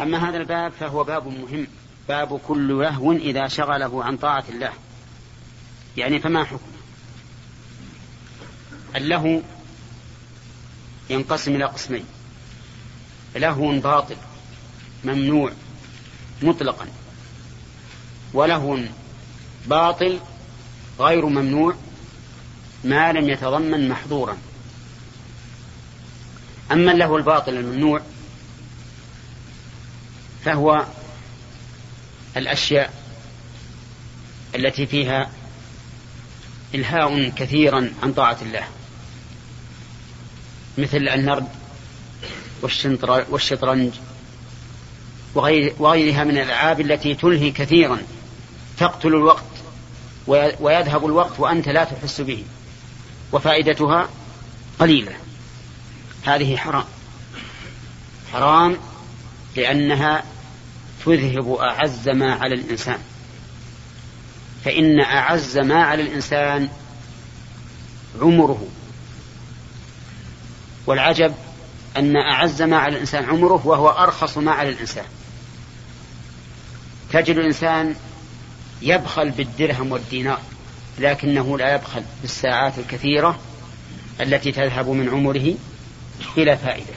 أما هذا الباب فهو باب مهم. باب كل لهو إذا شغله عن طاعة الله. يعني فما حكم اللهو ينقسم إلى قسمين. لهو باطل ممنوع مطلقا. ولهو باطل غير ممنوع ما لم يتضمن محظورا. أما اللهو الباطل الممنوع فهو الأشياء التي فيها إلهاء كثيرا عن طاعة الله. مثل النرد والشطرنج وغيرها من الألعاب التي تلهي كثيرا. تقتل الوقت ويذهب الوقت وأنت لا تحس به. وفائدتها قليلة. هذه حرام. حرام لأنها تذهب أعز ما على الإنسان. فإن أعز ما على الإنسان عمره. والعجب أن أعز ما على الإنسان عمره وهو أرخص ما على الإنسان. تجد الإنسان يبخل بالدرهم والدينار لكنه لا يبخل بالساعات الكثيرة التي تذهب من عمره بلا فائدة.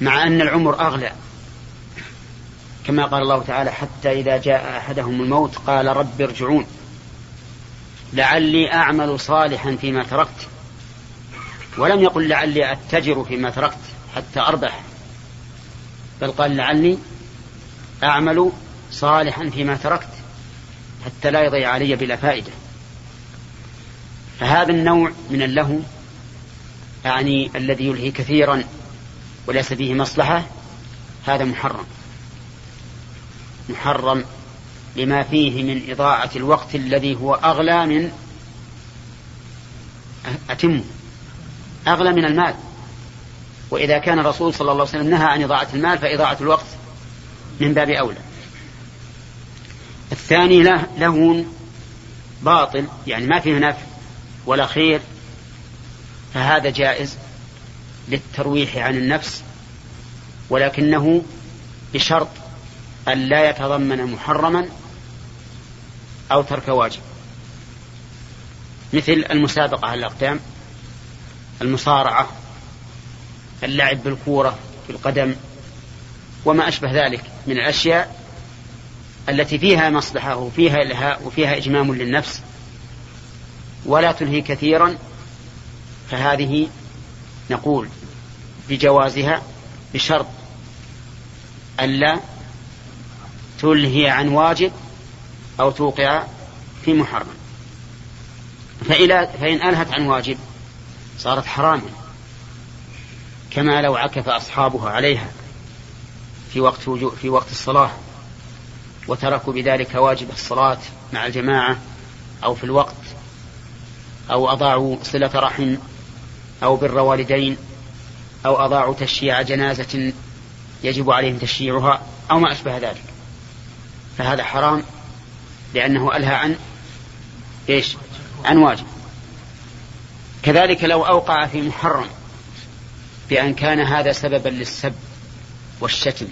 مع أن العمر أغلى كما قال الله تعالى حتى إذا جاء أحدهم الموت قال رب ارجعون. لعلي أعمل صالحا فيما تركت. ولم يقل لعلي أتجر فيما تركت حتى أربح. بل قال لعلي أعمل صالحا فيما تركت حتى لا يضيع علي بلا فائدة. فهذا النوع من اللهو يعني الذي يلهي كثيرا وليس فيه مصلحة هذا محرم. محرم لما فيه من إضاعة الوقت الذي هو أغلى من أتم أغلى من المال. وإذا كان الرسول صلى الله عليه وسلم نهى عن إضاعة المال فإضاعة الوقت من باب أولى. الثاني له له باطل يعني ما فيه نفع ولا خير فهذا جائز للترويح عن النفس ولكنه بشرط أن لا يتضمن محرما أو ترك واجب. مثل المسابقة على الأقدام المصارعة اللعب بالكورة في القدم وما أشبه ذلك من الأشياء التي فيها مصلحة وفيها إلهاء وفيها إجمام للنفس ولا تلهي كثيرا فهذه نقول بجوازها بشرط ألا تلهي عن واجب أو توقع في محرم. فإن ألهت عن واجب صارت حراما. كما لو عكف أصحابها عليها في وقت في وقت الصلاة وتركوا بذلك واجب الصلاة مع الجماعة أو في الوقت أو أضاعوا صلة رحم أو بر والدين أو أضاعوا تشييع جنازة يجب عليهم تشييعها أو ما أشبه ذلك. فهذا حرام لأنه ألهى عن إيش؟ عن واجب. كذلك لو أوقع في محرم بأن كان هذا سببا للسب والشتم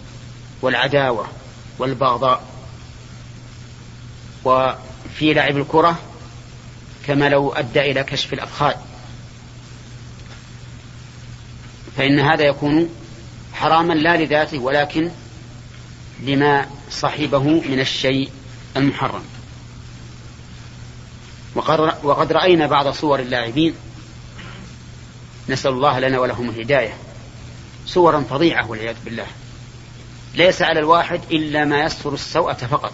والعداوة والبغضاء وفي لعب الكرة كما لو أدى إلى كشف الأفخاذ فإن هذا يكون حراما لا لذاته ولكن لما صحبه من الشيء المحرم. وقد رأينا بعض صور اللاعبين. نسأل الله لنا ولهم الهداية. صورا فظيعة والعياذ بالله. ليس على الواحد إلا ما يستر السوءة فقط.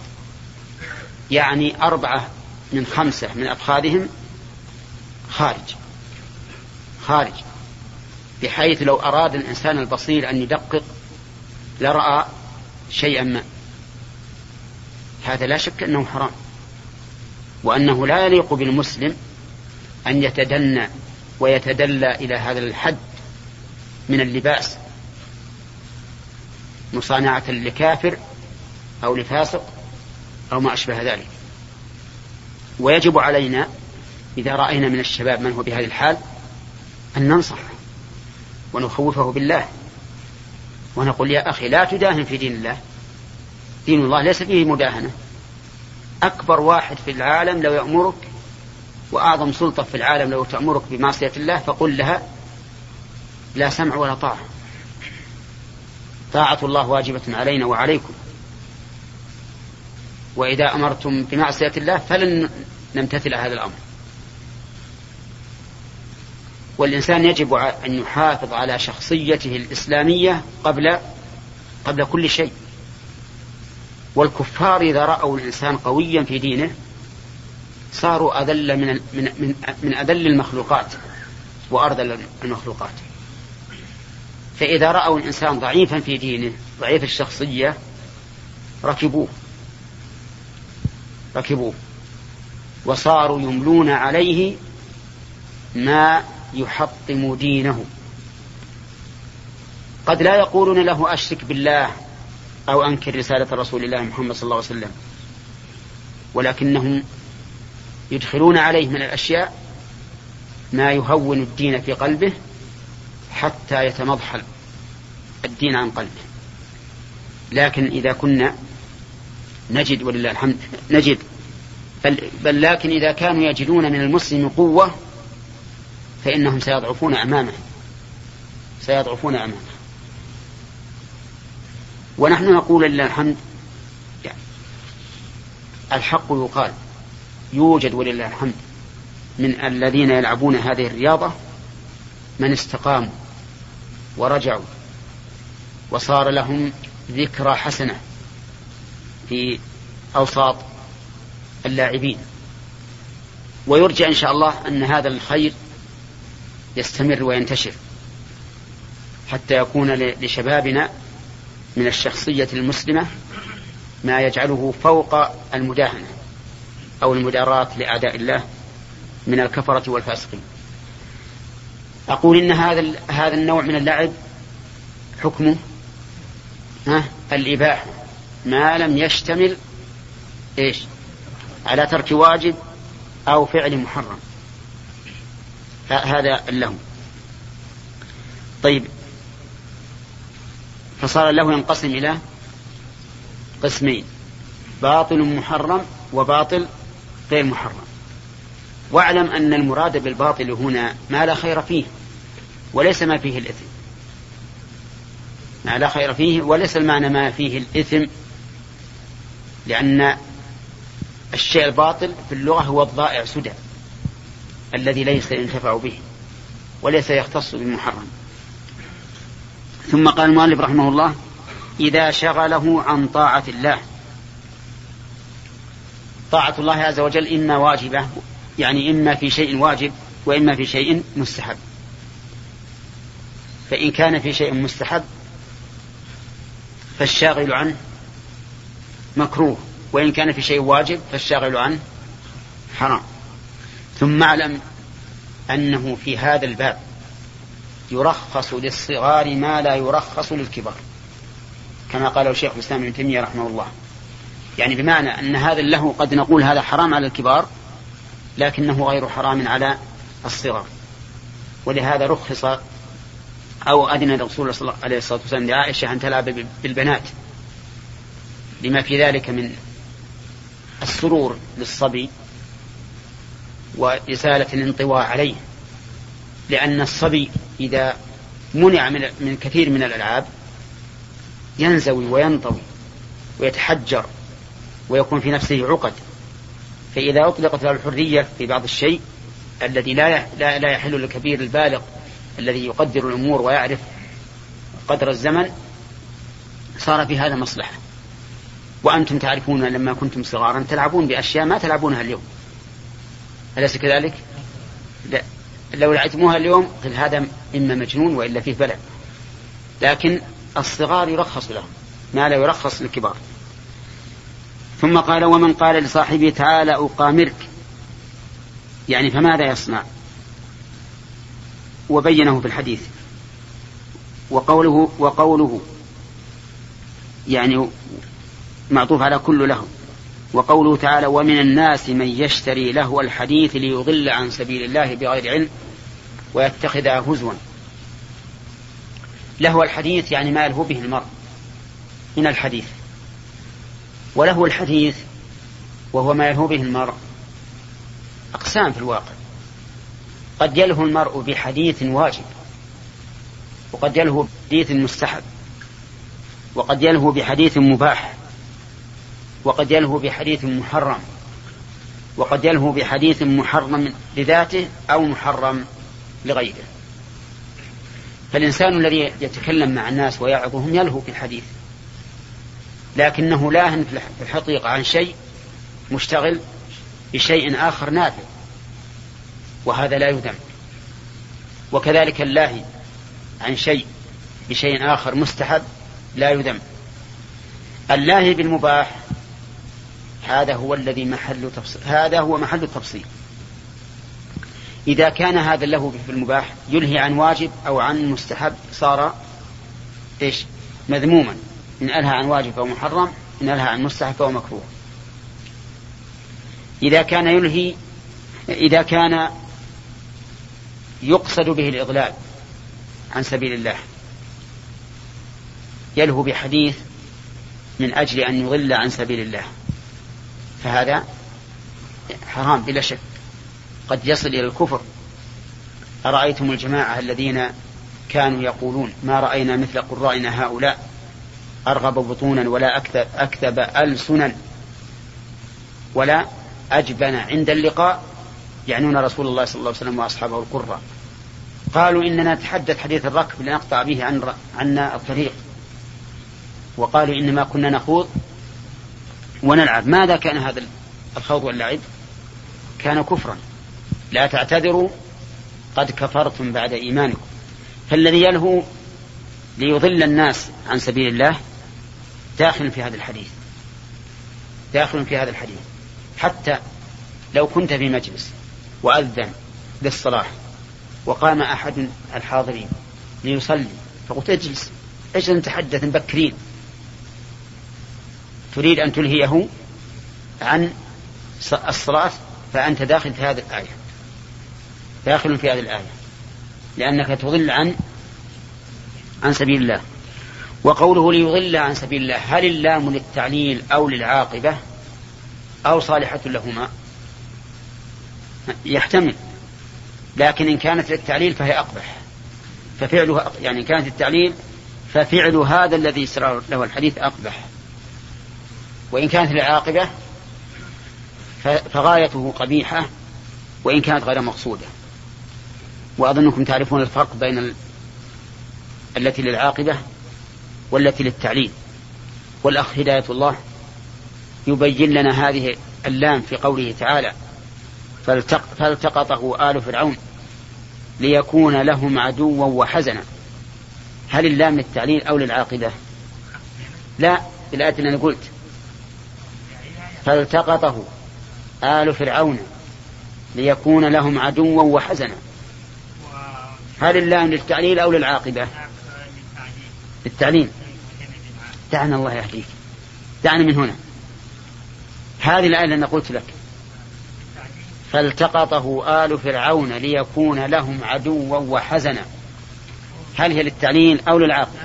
يعني أربعة من خمسة من أفخاذهم خارج. خارج. بحيث لو أراد الإنسان البصير أن يدقق لرأى شيئا ما. هذا لا شك أنه حرام وأنه لا يليق بالمسلم أن يتدنى ويتدلى إلى هذا الحد من اللباس مصانعة لكافر أو لفاسق أو ما أشبه ذلك. ويجب علينا إذا رأينا من الشباب من هو بهذه الحال أن ننصحه ونخوفه بالله ونقول يا أخي لا تداهن في دين الله دين الله ليس فيه مداهنة. أكبر واحد في العالم لو يأمرك وأعظم سلطة في العالم لو تأمرك بمعصية الله فقل لها لا سمع ولا طاعة. طاعة الله واجبة علينا وعليكم. وإذا أمرتم بمعصية الله فلن نمتثل هذا الأمر. والإنسان يجب أن يحافظ على شخصيته الإسلامية قبل قبل كل شيء. والكفار إذا رأوا الإنسان قويا في دينه صاروا أذل من من من, من أذل المخلوقات وأرذل المخلوقات. فإذا رأوا الإنسان ضعيفا في دينه ضعيف الشخصية ركبوه. ركبوه. وصاروا يملون عليه ما يحطم دينه. قد لا يقولون له أشرك بالله. أو أنكر رسالة رسول الله محمد صلى الله عليه وسلم. ولكنهم يدخلون عليه من الأشياء ما يهون الدين في قلبه حتى يتمضحل الدين عن قلبه. لكن إذا كنا نجد ولله الحمد نجد. بل, بل لكن إذا كانوا يجدون من المسلم قوة فإنهم سيضعفون أمامه. سيضعفون أمامه. ونحن نقول لله الحمد يعني الحق يقال يوجد ولله الحمد من الذين يلعبون هذه الرياضة من استقاموا ورجعوا وصار لهم ذكرى حسنة في أوساط اللاعبين. ويرجى إن شاء الله أن هذا الخير يستمر وينتشر حتى يكون لشبابنا من الشخصية المسلمة ما يجعله فوق المداهنة أو المداراة لأعداء الله من الكفرة والفاسقين. أقول إن هذا هذا النوع من اللعب حكمه ها الإباحة. ما لم يشتمل إيش؟ على ترك واجب أو فعل محرم. هذا اللهو طيب فصار اللهو ينقسم إلى قسمين. باطل محرم وباطل غير محرم. واعلم أن المراد بالباطل هنا ما لا خير فيه وليس ما فيه الإثم. ما لا خير فيه وليس المعنى ما فيه الإثم لأن الشيء الباطل في اللغة هو الضائع سدى الذي ليس ينتفع به وليس يختص بالمحرم. ثم قال المؤلف رحمه الله إذا شغله عن طاعة الله. طاعة الله عز وجل إما واجبة يعني إما في شيء واجب وإما في شيء مستحب. فإن كان في شيء مستحب فالشاغل عنه مكروه. وإن كان في شيء واجب فالشاغل عنه حرام. ثم اعلم أنه في هذا الباب يرخص للصغار ما لا يرخص للكبار. كما قال الشيخ الإسلام ابن تيمية رحمه الله. يعني بمعنى أن هذا له قد نقول هذا حرام على الكبار لكنه غير حرام على الصغار. ولهذا رخص أو أذن الرسول صلى الله عليه الصلاة والسلام لعائشة أن تلعب بالبنات. لما في ذلك من السرور للصبي وإزالة الانطواء عليه. لأن الصبي إذا منع من, كثير من الألعاب ينزوي وينطوي ويتحجر ويكون في نفسه عقد. فإذا أطلقت له الحرية في بعض الشيء الذي لا لا يحل للكبير البالغ الذي يقدر الأمور ويعرف قدر الزمن صار في هذا مصلحة. وأنتم تعرفون لما كنتم صغارا تلعبون بأشياء ما تلعبونها اليوم. أليس كذلك؟ لا. لو لعبتموها اليوم قل هذا إما مجنون وإلا فيه بلع. لكن الصغار يرخص لهم ما لا يرخص للكبار. ثم قال ومن قال لصاحبه تعالى أقامرك. يعني فماذا يصنع؟ وبينه في الحديث. وقوله وقوله يعني معطوف على كل له. وقوله تعالى ومن الناس من يشتري له الحديث ليضل عن سبيل الله بغير علم ويتخذها هزوا. لهو الحديث يعني ما يلهو به المرء من الحديث. وله الحديث وهو ما يلهو به المرء أقسام في الواقع. قد يلهو المرء بحديث واجب وقد يلهو بحديث مستحب وقد يلهو بحديث مباح. وقد يلهو بحديث محرم. وقد يلهو بحديث محرم لذاته أو محرم لغيره. فالإنسان الذي يتكلم مع الناس ويعظهم يلهو بالحديث لكنه لاهن في الحقيقة عن شيء مشتغل بشيء آخر نافع. وهذا لا يذم. وكذلك اللاهي عن شيء بشيء آخر مستحب لا يذم. اللاهي بالمباح هذا هو الذي محل تفصيل. هذا هو محل التفصيل إذا كان هذا له في المباح يلهي عن واجب أو عن مستحب صار إيش؟ مذموما. إن ألهى عن واجب أو محرم إن ألهى عن مستحب أو مكروه. إذا كان يلهي إذا كان يقصد به الإضلال عن سبيل الله. يلهو بحديث من أجل أن يضل عن سبيل الله. فهذا حرام بلا شك. قد يصل إلى الكفر. أرأيتم الجماعة الذين كانوا يقولون ما رأينا مثل قرائنا هؤلاء؟ أرغب بطونا ولا أكذب, أكذب ألسنا ولا أجبن. عند اللقاء يعنون رسول الله صلى الله عليه وسلم وأصحابه القرة قالوا إننا نتحدث حديث الركب لنقطع به عن عنا الطريق. وقالوا إنما كنا نخوض ونلعب. ماذا كان هذا الخوض واللعب؟ كان كفرا. لا تعتذروا قد كفرتم بعد إيمانكم. فالذي يلهو ليضل الناس عن سبيل الله داخل في هذا الحديث. داخل في هذا الحديث. حتى لو كنت في مجلس وأذن للصلاة وقام أحد الحاضرين ليصلي فقلت اجلس اجلس نتحدث مبكرين تريد أن تلهيه عن الصلاة فأنت داخل في هذه الآية. داخل في هذه الآية. لأنك تضل عن عن سبيل الله. وقوله ليضل عن سبيل الله هل اللام للتعليل أو للعاقبة أو صالحة لهما؟ يحتمل. لكن إن كانت للتعليل فهي أقبح. ففعلها يعني إن كانت التعليل ففعل هذا الذي سر له الحديث أقبح. وإن كانت للعاقبة فغايته قبيحة وإن كانت غير مقصودة. وأظنكم تعرفون الفرق بين ال... التي للعاقبة والتي للتعليل. والأخ هداية الله يبين لنا هذه اللام في قوله تعالى فالتق... فالتقطه آل فرعون ليكون لهم عدوا وحزنا. هل اللام للتعليل أو للعاقبة؟ لا بالآية اللي أنا قلت فالتقطه آل فرعون ليكون لهم عدوا وحزنا. هل اللام للتعليل أو للعاقبة؟ للتعليم دعنا الله يهديك. دعنا من هنا. هذه الآية اللي أنا قلت لك. فالتقطه آل فرعون ليكون لهم عدوا وحزنا. هل هي للتعليل أو للعاقبة؟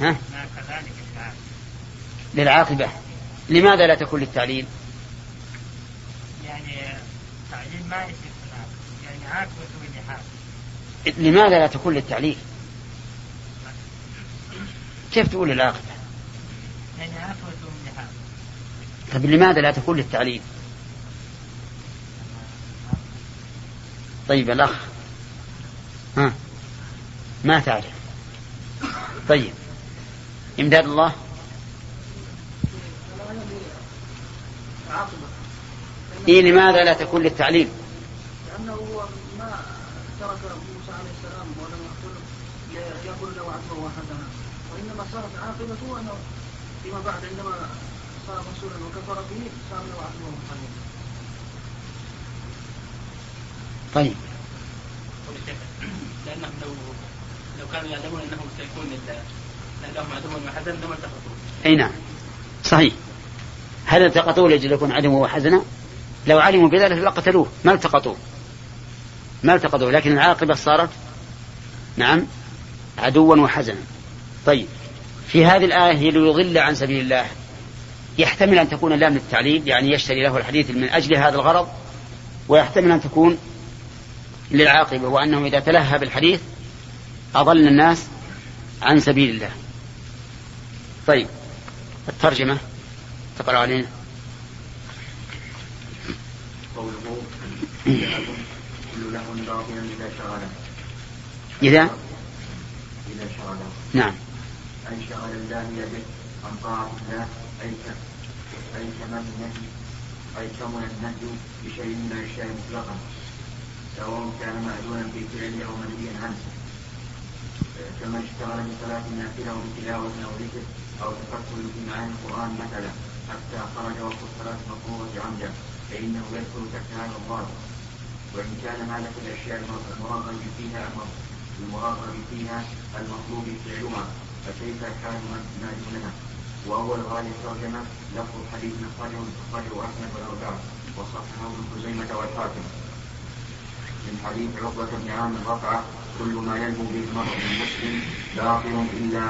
ها؟ للعاقبة. لماذا لا تكون للتعليل يعني تعليل ما يعني لماذا لا تكون للتعليل كيف تقول العاقبة يعني طيب لماذا لا تكون للتعليل طيب الأخ. ها؟ ما تعرف. طيب. إمداد الله؟ إيه لماذا لا تكون للتعليم؟ لأنه هو ما ترك موسى عليه السلام ولم يقتله يقول له عدوا وحدنا وإنما صارت عاقبته أنه فيما بعد عندما صار رسولا وكفر به صار له عدوا وحدنا طيب. لأنهم لو لو كانوا يعلمون أنهم سيكون لهم عدوا وحزنا لما التقطوا أي نعم. صحيح. هل التقطوه لأجل يكون عدوا وحزنا؟ لو علموا بذلك لقتلوه. ما التقطوه؟ ما التقطوه؟ لكن العاقبة صارت نعم عدوا وحزنا. طيب في هذه الآية ليضل عن سبيل الله. يحتمل أن تكون لام للتعليل يعني يشتري له الحديث من أجل هذا الغرض ويحتمل أن تكون للعاقبة وأنه إذا تلهى بالحديث أضل الناس عن سبيل الله. طيب الترجمة. تقرأ علينا قوله له باطلا إذا؟ شغله إذا إذا شغله نعم. أي شغل الله به عن طاعة الله أي أي كمن النهي أي كمن النهي بشيء من الأشياء مطلقا سواء كان مأذونا في فعله أو منهيا عنه كما اشتغل بصلاة النافلة وبتلاوة أو ذكر أو تفكر في معاني القرآن مثلا. حتى خرج وقت الصلاة المفروضة عمدا فإنه يدخل تحت هذا الضابط وإن كان في الأشياء المراغب فيها المراغب فيها المطلوب فعلها فكيف حال ما دونها وأول هذه الترجمة لفظ حديث أخرجه أخرجه أحمد والأربعة وصححه ابن خزيمة والحاكم. من حديث عقبة بن عامر رفعه كل ما يلهو به المرء المسلم باطل إلا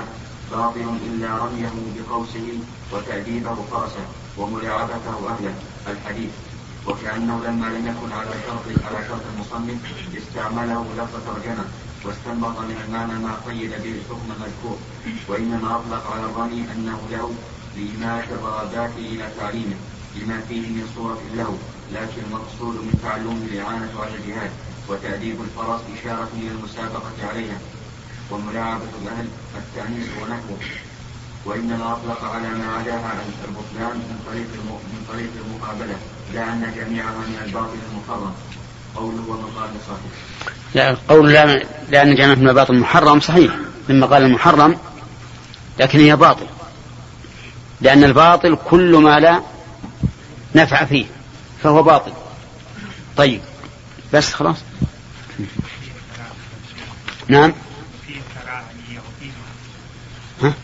باطل إلا رميه بقوسه وتأديبه فرسه وملاعبته أهله الحديث. وكأنه لما لم يكن على شرط على شرط المصنف استعمله لفظ ترجمة واستنبط من المعنى ما قيد به الحكم المذكور. وإنما أطلق على الرمي أنه له لإمالة الرغبات إلى تعليمه لما فيه من صورة له لكن المقصود من تعلمه الإعانة على الجهاد. وتأديب الفرس إشارة إلى المسابقة عليها. وملاعبة الأهل التأنيس ونحوه. وإنما أطلق على ما عداها البطلان من طريق من طريق المقابلة لا أن جميعها من الباطل المحرم قوله ومقال صحيح. لا قول لا لأن جميعها من الباطل المحرم صحيح مما قال المحرم لكن هي باطل. لأن الباطل كل ما لا نفع فيه فهو باطل. طيب بس خلاص. نعم ها؟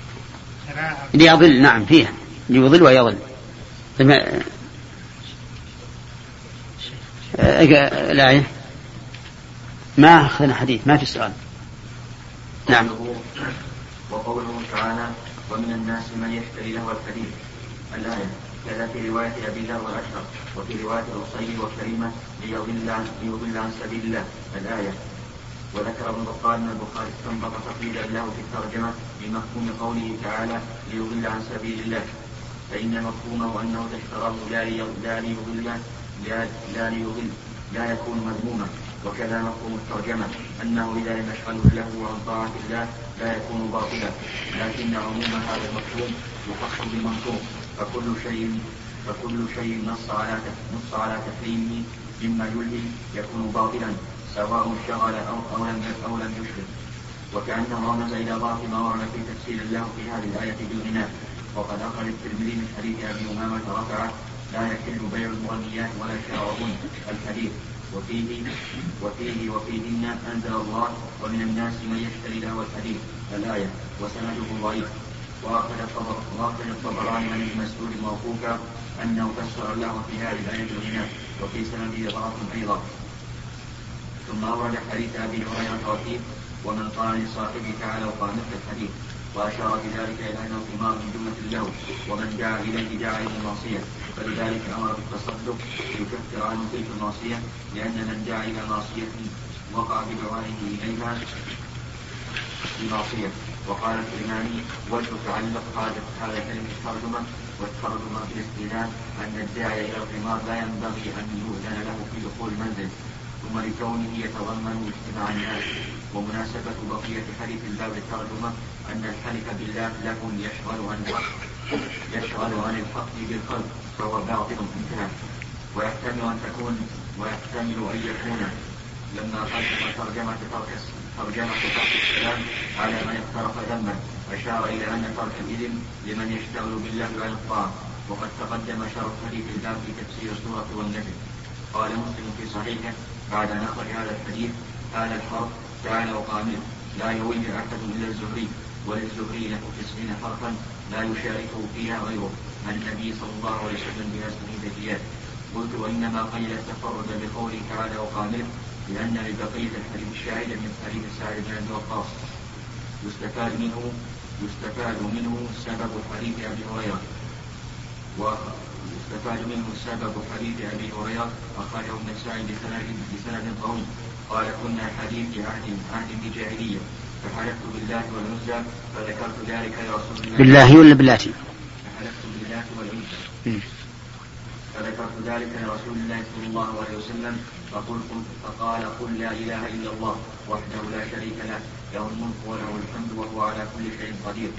ليضل نعم فيها ليضل ويضل. الآية ما أخذنا حديث ما في سؤال. نعم. وقوله تعالى ومن الناس من يشتري له الحديث. الآية كذا في رواية أبي ذر والأشهر وفي رواية الأصيل وكريمة ليضل عن ليضل عن سبيل الله. الآية وذكر ابن بطال ان البخاري استنبط تقليدا له في الترجمة بمفهوم قوله تعالى ليضل عن سبيل الله. فإن مفهومه أنه اشتراه لا لا ليضل لا, ليضل لا يكون مذموما. وكذا مفهوم الترجمة أنه إذا لم يشغله له عن طاعة الله لا يكون باطلا. لكن عموم هذا المفهوم يخص بالمنصوب فكل شيء فكل شيء نص على نص على تحريمه مما يلهي يكون باطلا سواء شغل أو أو لم أو لم يشغل. وكأنه رمز إلى ضعف ما ورد في تفسير الله في هذه الآية بالغناء. وقد أخرج الترمذي من حديث أبي أمامة رفعه لا يحل بيع المغنيات ولا شراؤهن الحديث وفيه وفيه وفيهن أنزل الله ومن الناس من يشتري له الحديث الآية وسنده ضعيف. وأخرج الطبراني عن ابن مسعود موقوفا أنه فسر الله في هذه الآية الغناء وفي سنده ضعف أيضا. ثم أورد حديث أبي هريرة وفيه ومن قال لصاحبه تعالى وقال الحديث. وأشار بذلك إلى أنه ثمار من جملة اللهو ومن دعا إليه دعا إلى المعصية. فلذلك أمر بالتصدق ليكفر عنه تلك المعصية لأن من دعا إلى معصية وقع بدعائه إليها بمعصية. وقال الكرماني وجه تعلق هذا كلمة الترجمة والترجمة بالاستئذان أن الداعي إلى القمار لا ينبغي أن يؤذن له في دخول المنزل. ثم لكونه يتضمن اجتماع الناس ومناسبة بقية حديث الباب الترجمة أن الحلف بالله له يشغل عن الحق يشغل عن الحق بالقلب فهو باطل انتهى ويحتمل أن تكون ويحتمل أن يكون. لما قدم ترجمة ترك ترجمة ترك السلام على من اقترف ذنبا أشار إلى أن ترك الإذن لمن يشتغل بالله عن الطاعة. وقد تقدم شرح حديث الباب في تفسير السورة والنجم قال مسلم في صحيحه بعد أخرج هذا الحديث هذا الحرف تعالى وقامل لا يوجه أحد إلا الزهري وللزهري له تسعين حرفا لا يشاركه فيها غيره. عن النبي صلى الله عليه وسلم بنسبه زكيات قلت وإنما قيل التفرد بقوله تعالى وقامل لأن لبقية الحديث الشاهد من حديث سعد بن أبي وقاص. يستفاد منه يستفاد منه سبب حديث أبي هريرة. ويستفاد منه سبب حديث أبي هريرة أخرجه النسائي بسند بسند قوي. قال كنا حديث عهد عهد بجاهلية. فحلفت بالله والعزى فذكرت ذلك لرسول الله. بالله ولا باللاتي؟ فحلفت بالله والعزى. فذكرت ذلك لرسول الله صلى الله عليه وسلم. فقلت فقال قل لا إله إلا الله وحده لا شريك له. له الملك وله الحمد وهو على كل شيء قدير.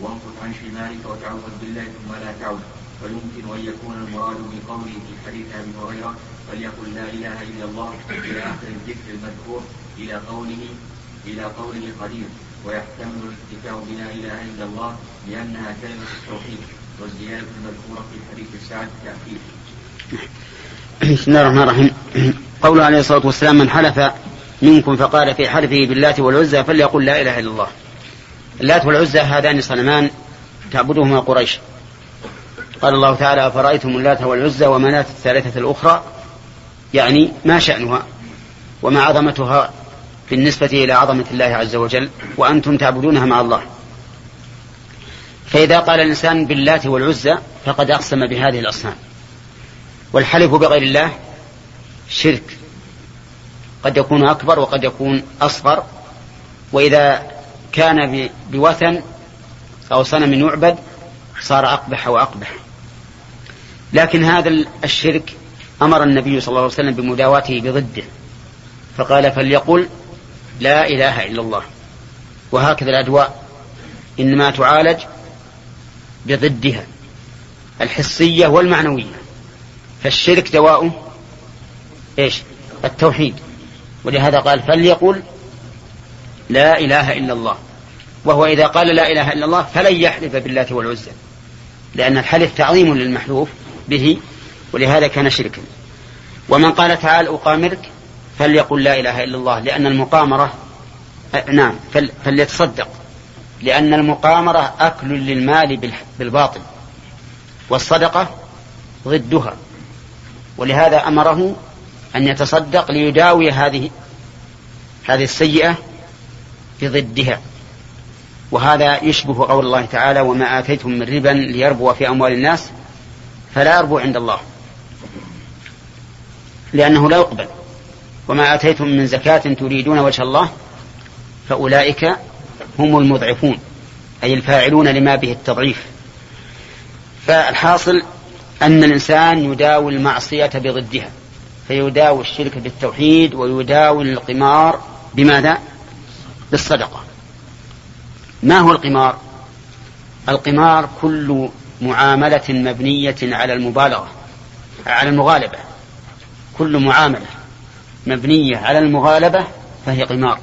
وانقض عن شمالك وتعوذ بالله ثم لا تعود. فيمكن أن يكون المراد بقوله في حديث أبي هريرة فليقل لا إله إلا الله إلى آخر الذكر المذكور إلى قوله إلى قوله قدير. ويحتمل الاكتفاء بلا إله إلا الله لأنها كلمة التوحيد والزيادة المذكورة في حديث سعد تاكيد. بسم الله الرحمن الرحيم. قوله عليه الصلاة والسلام من حلف منكم فقال في حلفه باللات والعزى فليقل لا إله إلا الله. اللات والعزى هذان صنمان تعبدهما قريش. قال الله تعالى أفرأيتم اللات والعزى ومناة الثالثة الأخرى؟ يعني ما شأنها وما عظمتها بالنسبة إلى عظمة الله عز وجل وأنتم تعبدونها مع الله. فإذا قال الإنسان باللات والعزى فقد أقسم بهذه الأصنام. والحلف بغير الله شرك. قد يكون أكبر وقد يكون أصغر. وإذا كان بوثن أو صنم يعبد صار أقبح وأقبح. لكن هذا الشرك أمر النبي صلى الله عليه وسلم بمداواته بضده. فقال فليقل لا إله إلا الله. وهكذا الأدواء إنما تعالج بضدها الحسية والمعنوية. فالشرك دواؤه إيش؟ التوحيد. ولهذا قال فليقل لا إله إلا الله. وهو إذا قال لا إله إلا الله فلن يحلف بالله والعزى لأن الحلف تعظيم للمحلوف. به ولهذا كان شركا. ومن قال تعال أقامرك فليقل لا إله إلا الله لأن المقامرة نعم فليتصدق لأن المقامرة أكل للمال بالباطل والصدقة ضدها. ولهذا أمره أن يتصدق ليداوي هذه هذه السيئة بضدها. وهذا يشبه قول الله تعالى وما آتيتم من ربا ليربو في أموال الناس فلا يربو عند الله لأنه لا يقبل وما آتيتم من زكاة تريدون وجه الله فأولئك هم المضعفون أي الفاعلون لما به التضعيف فالحاصل أن الإنسان يداوي المعصية بضدها فيداوي الشرك بالتوحيد ويداوي القمار بماذا؟ بالصدقة ما هو القمار؟ القمار كل معاملة مبنية على المبالغة على المغالبة. كل معاملة مبنية على المغالبة فهي قمار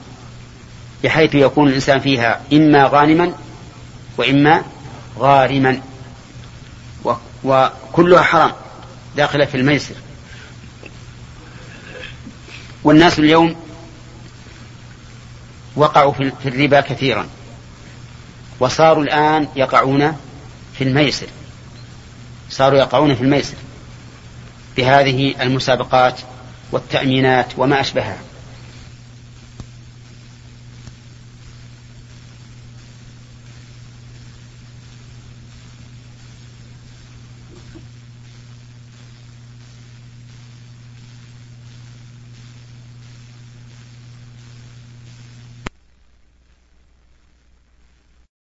بحيث يكون الإنسان فيها إما غانما وإما غارما وكلها حرام داخلة في الميسر. والناس اليوم وقعوا في الربا كثيرا وصاروا الآن يقعون في الميسر. صاروا يقعون في الميسر. بهذه المسابقات والتأمينات وما أشبهها.